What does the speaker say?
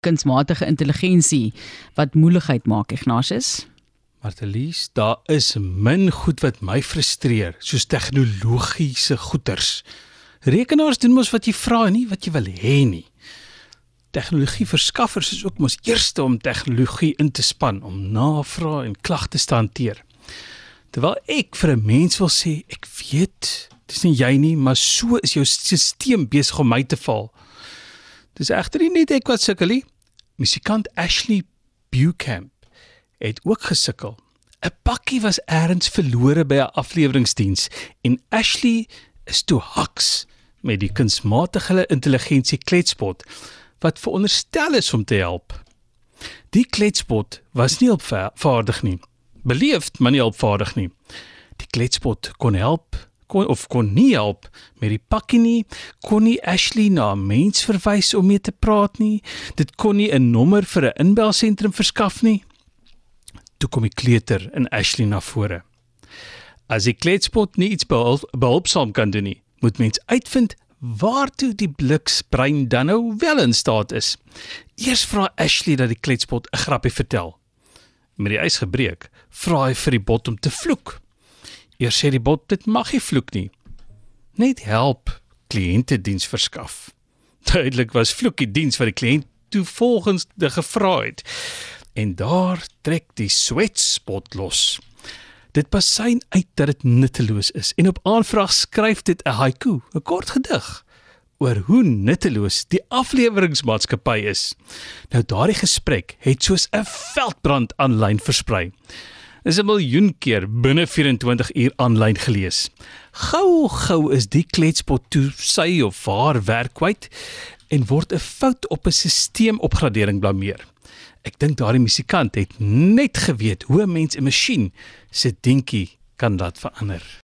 kunsmatige intelligensie wat moeilikheid maak, Ignatius? Martelies, daar is min goed wat my frustreer, soos tegnologiese goeters. Rekenaars doen mos wat jy vra en nie wat jy wil hê nie. Tegnologie verskaffers is ook mos eerste om tegnologie in te span om navrae en klagtes te hanteer. Terwyl ek vir 'n mens wil sê, ek weet, dis nie jy nie, maar so is jou stelsel besig om my te val. Dis egter nie net ek wat sukkel nie. Musikant Ashley Bucamp het ook gesukkel. 'n Pakkie was eers verlore by 'n afleweringsdiens en Ashley is toe haks met die kunsmatige intelligensie kletspot wat veronderstel is om te help. Die kletspot was nie opvaardig nie. Beleefd, maar nie opvaardig nie. Die kletspot kon help kon of kon nie help met die pakkie nie, kon nie Ashley na 'n mens verwys om mee te praat nie. Dit kon nie 'n nommer vir 'n inbelsentrum verskaf nie. Toe kom die kleuter in Ashley na vore. As die kletspot nie iets behulp, behulpsaam kan doen nie, moet mens uitvind waartoe die bliksbrein dan nou wel in staat is. Eers vra Ashley dat die kletspot 'n grappie vertel. Met die ys gebreek, vra hy vir die bot om te vloek. Eers sê die bot dit mag nie vloek nie. Net help kliënte diens verskaf. Duidelik was vloek die diens wat die kliënt toe volgens die gevra het. En daar trek die swetspot los. Dit pasyn uit dat dit nutteloos is en op aanvraag skryf dit 'n haiku, 'n kort gedig oor hoe nutteloos die afleweringsmaatskappy is. Nou daardie gesprek het soos 'n veldbrand aanlyn versprei is 'n miljoen keer binne 24 uur aanlyn gelees. Gou gou is die kletspot toe sy of haar werk kwyt en word 'n fout op 'n stelselopgradering blameer. Ek dink daardie musikant het net geweet hoe 'n mens 'n masjien se dingetjie kan laat verander.